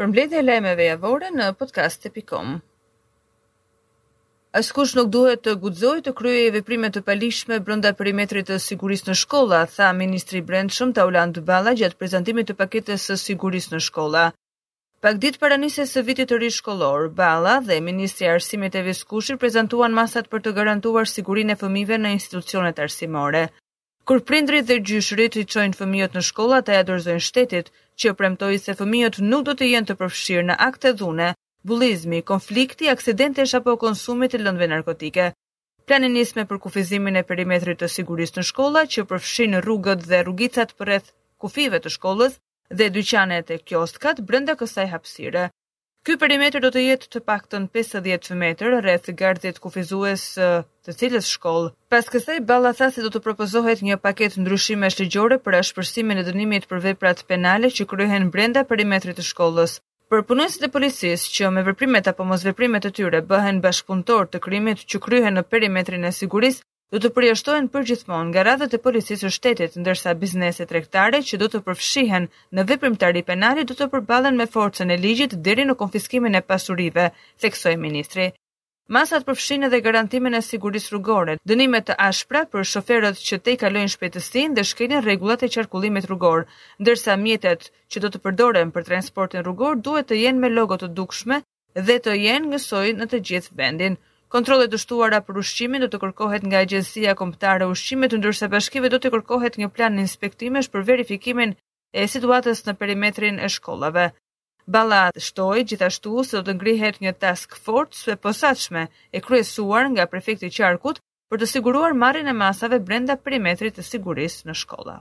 Përmbledhje e lajmeve javore në podkaste.com. Askush nuk duhet të guxojë të kryejë veprime të paligjshme brenda perimetrit të sigurisë në shkolla, tha ministri i Brendshëm Taulant Balla gjatë prezantimit të paketës së sigurisë në shkolla. Pak ditë para nisjes së vitit të ri shkollor, Balla dhe ministri i Arsimit Evis Kushi prezantuan masat për të garantuar sigurinë e fëmijëve në institucionet arsimore. Kur prindërit dhe gjyshërit i çojnë fëmijët në shkolla ata ia dorëzojnë shtetit, që premtoi se fëmijët nuk do të jenë të përfshirë në akte dhune, bullizmi, konflikti, aksidentesh apo konsumi të lëndëve narkotike. Plani nis me përkufizimin e perimetrit të sigurisë në shkolla, që përfshin rrugët dhe rrugicat përreth kufijve të shkollës dhe dyqanet e kiostkat brenda kësaj hapësire. Ky perimetër do të jetë të paktën pesëdhjetë metër rreth gardhit kufizues të secilës shkollë. Pas kësaj, Balla tha se do të propozohet një paketë ndryshimesh ligjore për ashpërsimin e dënimit për veprat penale që kryhen brenda perimetrit të shkollës. Për punonjësit e policisë që me veprimet apo mosveprimet e tyre bëhen bashkëpunëtorë të krimeve që kryhen në perimetrin e sigurisë, do të përjashtohen përgjithmonë nga radhët e Policisë së Shtetit, ndërsa bizneset tregtare që do të përfshihen në veprimtari penale do të përballen me forcën e ligjit deri në konfiskimin e pasurive, theksoi ministri. Masat përfshijnë edhe garantimin e sigurisë rrugore, dënime të ashpra për shoferët që tejkalojnë shpejtësinë dhe shkelin rregullat e qarkullimit rrugor, ndërsa mjetet që do të përdoren për transportin rrugor duhet të jenë me logo të dukshme, dhe të jenë njësoj në të gjithë vendin. Kontrolle të shtuara për ushqimin do të kërkohet nga Agjencia Kombëtare e Ushqimit, ndërsa bashkive do t'u kërkohet një plan inspektimesh për verifikimin e situatës në perimetrin e shkollave. Balla shtoi gjithashtu se do të ngrihet një task forcë e posaçme e kryesuar nga prefekti i Qarkut për të siguruar marrjen e masave brenda perimetrit të sigurisë në shkolla.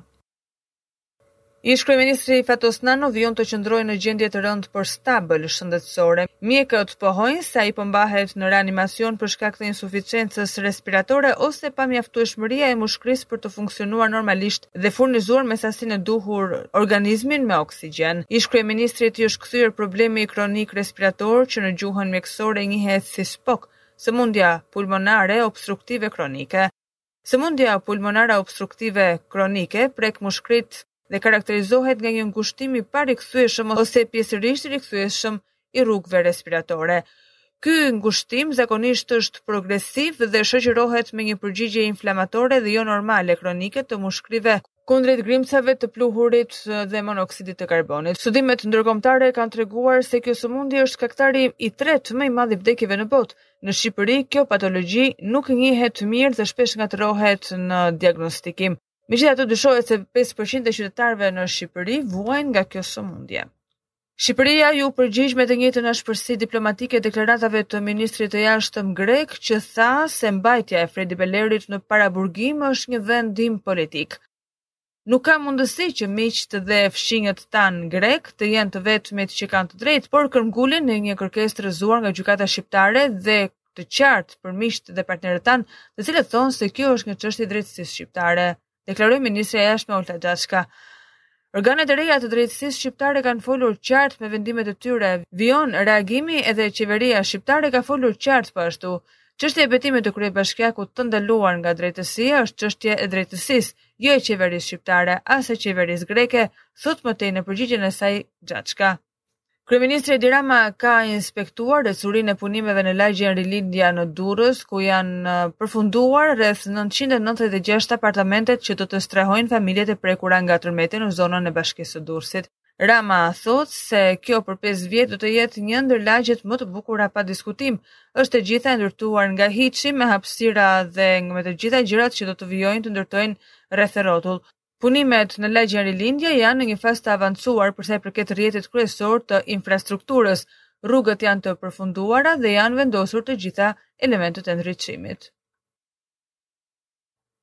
Ish-kryeministri Fatos Nano vijon të qëndrojë në gjendje të rëndë por stabël shëndetësore. Mjekët pohojnë se ai po mbahet në reanimacion për shkak të insuficiencës respiratore ose pamjaftueshmëria e mushkërisë për të funksionuar normalisht dhe furnizuar me sasinë e duhur organizmin me oksigjen. Ish-kryeministrit i është kthyer problemi kronik respirator që në gjuhën mjekësore njihet si SPOK, sëmundja pulmonare obstruktive kronike. Sëmundja pulmonare obstruktive kronike prek mushkëritë dhe karakterizohet nga një ngushtim i parikthyeshëm ose pjesërisht i rikthyeshëm i rrugëve respiratore. Ky ngushtim zakonisht është progresiv dhe shoqërohet me një përgjigje inflamatore dhe jonormale kronike të mushkërive kundrejt grimcave të pluhurit dhe monoksidit të karbonit. Studimet ndërkombëtare kanë treguar se kjo sëmundje është shkaktari i tretë më i madh i vdekjeve në botë. Në Shqipëri kjo patologji nuk njihet mirë dhe shpesh ngatërrohet në diagnostikim. Megjithatë dyshohet se 5% e qytetarëve në Shqipëri vuajnë nga kjo sëmundje. Shqipëria iu përgjigj me të njëjtën ashpërsi diplomatike deklaratave të ministrit të jashtëm grek që tha se mbajtja e Fredi Belerit në paraburgim është një vendim politik. Nuk ka mundësi që miqtë dhe fqinjët tanë grekë të jenë të vetmit që kanë të drejtë, por këmbëngulin në një kërkesë të rrëzuar nga gjykata shqiptare dhe të qartë për miqtë dhe partnerët tanë, të cilët thonë se kjo është një çështje e drejtësisë shqiptare. deklaroi ministrja e Jashtme Olta Xhaçka. Organet e reja të drejtësisë shqiptare kanë folur qartë me vendimet e tyre. Vijon reagimi edhe qeveria shqiptare ka folur qartë po ashtu. Çështja e betimit të kryebashkiakut të ndaluar nga drejtësia është çështje e drejtësisë, jo e qeverisë shqiptare, as e qeverisë greke, thotë më tej në përgjigjen e saj Xhaçka. Kryeministri Edi Rama ka inspektuar ecurinë e punimeve në lagjen Rilindja në Durrës, ku janë përfunduar rreth 996 apartamentet që do të strehojnë familjet e prekura nga tërmeti në zonën e Bashkisë së Durrësit. Rama thotë se kjo për 5 vjet do të jetë një ndër lagjet më të bukura pa diskutim. Është e gjitha e ndërtuar nga hiçi me hapësira dhe me të gjitha gjërat që do të vijojnë të ndërtojnë rreth e rrotull. Punimet në lagjen Rilindja janë në një fazë të avancuar për sa i përket rrjetit kryesor të infrastrukturës. Rrugët janë të përfunduara dhe janë vendosur të gjitha elementet e ndriçimit.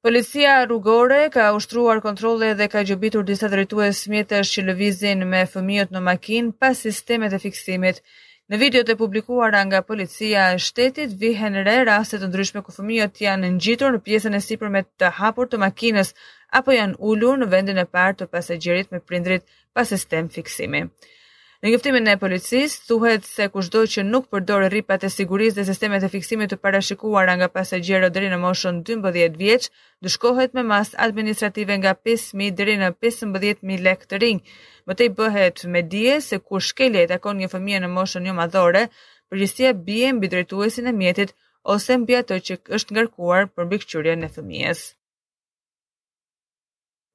Policia rrugore ka ushtruar kontrolle dhe ka gjobitur disa drejtues mjetesh që lëvizin me fëmijët në makinë pa sistemet e fiksimit. Në videot e publikuara nga Policia e Shtetit vihen re raste të ndryshme ku fëmijët janë ngjitur në pjesën e sipërme të hapur të makinës apo janë ulur në vendin e parë të pasagjerit me prindërit pa sistem fiksimi. Në njoftimin e policisë thuhet se kushdo që nuk përdor rripat e sigurisë dhe sistemet e fiksimit të parashikuara nga pasagjerët deri në moshën 12 vjeç, ndëshkohet me masë administrative nga 5.000 deri në 15.000 lekë të rinj. Më tej bëhet me dije se kur shkelja i takon një fëmije në moshën jo madhore, përgjegjësia bie mbi drejtuesin e mjetit ose mbi atë që është ngarkuar për mbikëqyrjen e fëmijës.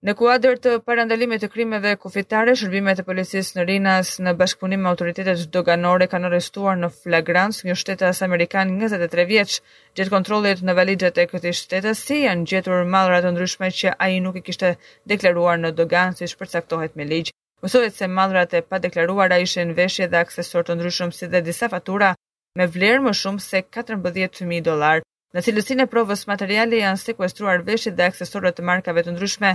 Në kuadër të parandalimit të krimeve kufitare, shërbimet e policisë në Rinas në bashkëpunim me autoritetet doganore kanë arrestuar në flagrancë një shtetas amerikan 23 vjeç. Gjatë kontrollit në valixhet e këtij shtetasi janë gjetur mallra të ndryshme që ai nuk i kishte deklaruar në doganë siç përcaktohet me ligj. Mësohet se mallrat e padeklaruara ishin veshje dhe aksesorë të ndryshëm si dhe disa fatura me vlerë më shumë se 14000 dollarë. Në cilësinë e provës materiale janë sekuestruar veshjet dhe aksesorë të markave të ndryshme,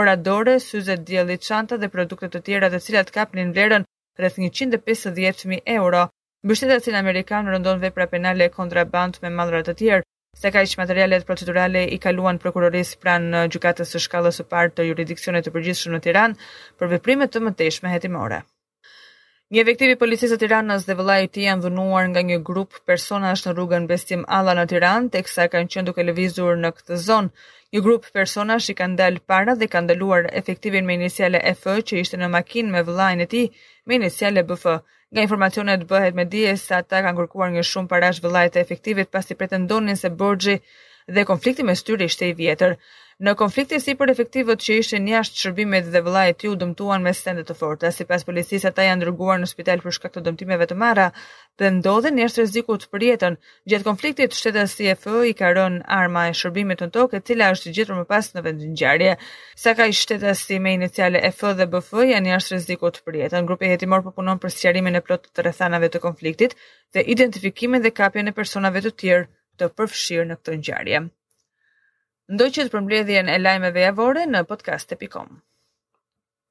ora dore, syze dielli, çanta dhe produkte të tjera të cilat kapnin vlerën rreth njëqind e pesëdhjetë mijë euro. Mbi shtetasin amerikan rëndon vepra penale kontrabandë me mallra të tjera. Sakaq materialet procedurale i kaluan prokurorisë pranë gjykatës së shkallës së parë të juridiksionit të përgjithshëm në Tiranë për veprime të mëtejshme hetimore. Një efektiv i policisë së Tiranës dhe vëllai i tij janë dhunuar nga një grup personash në rrugën Besim Alla në Tiranë, teksa kanë qenë duke lëvizur në këtë zonë. Një grup personash i kanë dalë para dhe kanë ndaluar efektivin me iniciale EF që ishte në makinë me vëllain e tij me iniciale BF. Nga informacionet bëhet me dije se ata kanë kërkuar një shumë parash vëllait të efektivit pasi pretendonin se borxhi Dhe konflikti mes tyre ishte i vjetër. Në konflikt e sipër efektivi që ishte jashtë shërbimit dhe vëllai i tij u dëmtuan me sende të forta. Sipas policisë ata janë dërguar në spital për shkak të dëmtimeve të marra dhe ndodhen jashtë rrezikut për jetën. Gjatë konfliktit shtetasit EF i ka rënë arma e shërbimit në tokë e cila është gjetur më pas në vendngjarje. Sakaq shtetasit me iniciale EF dhe BF janë jashtë rrezikut për jetën. Grupi hetimor po punon për sqarimin e plotë të rrethanave të konfliktit dhe identifikimin dhe kapjen e personave të tjerë të përfshirë në këtë ngjarje. Ndoqët përmbledhjen e lajmeve javore në podcast.com.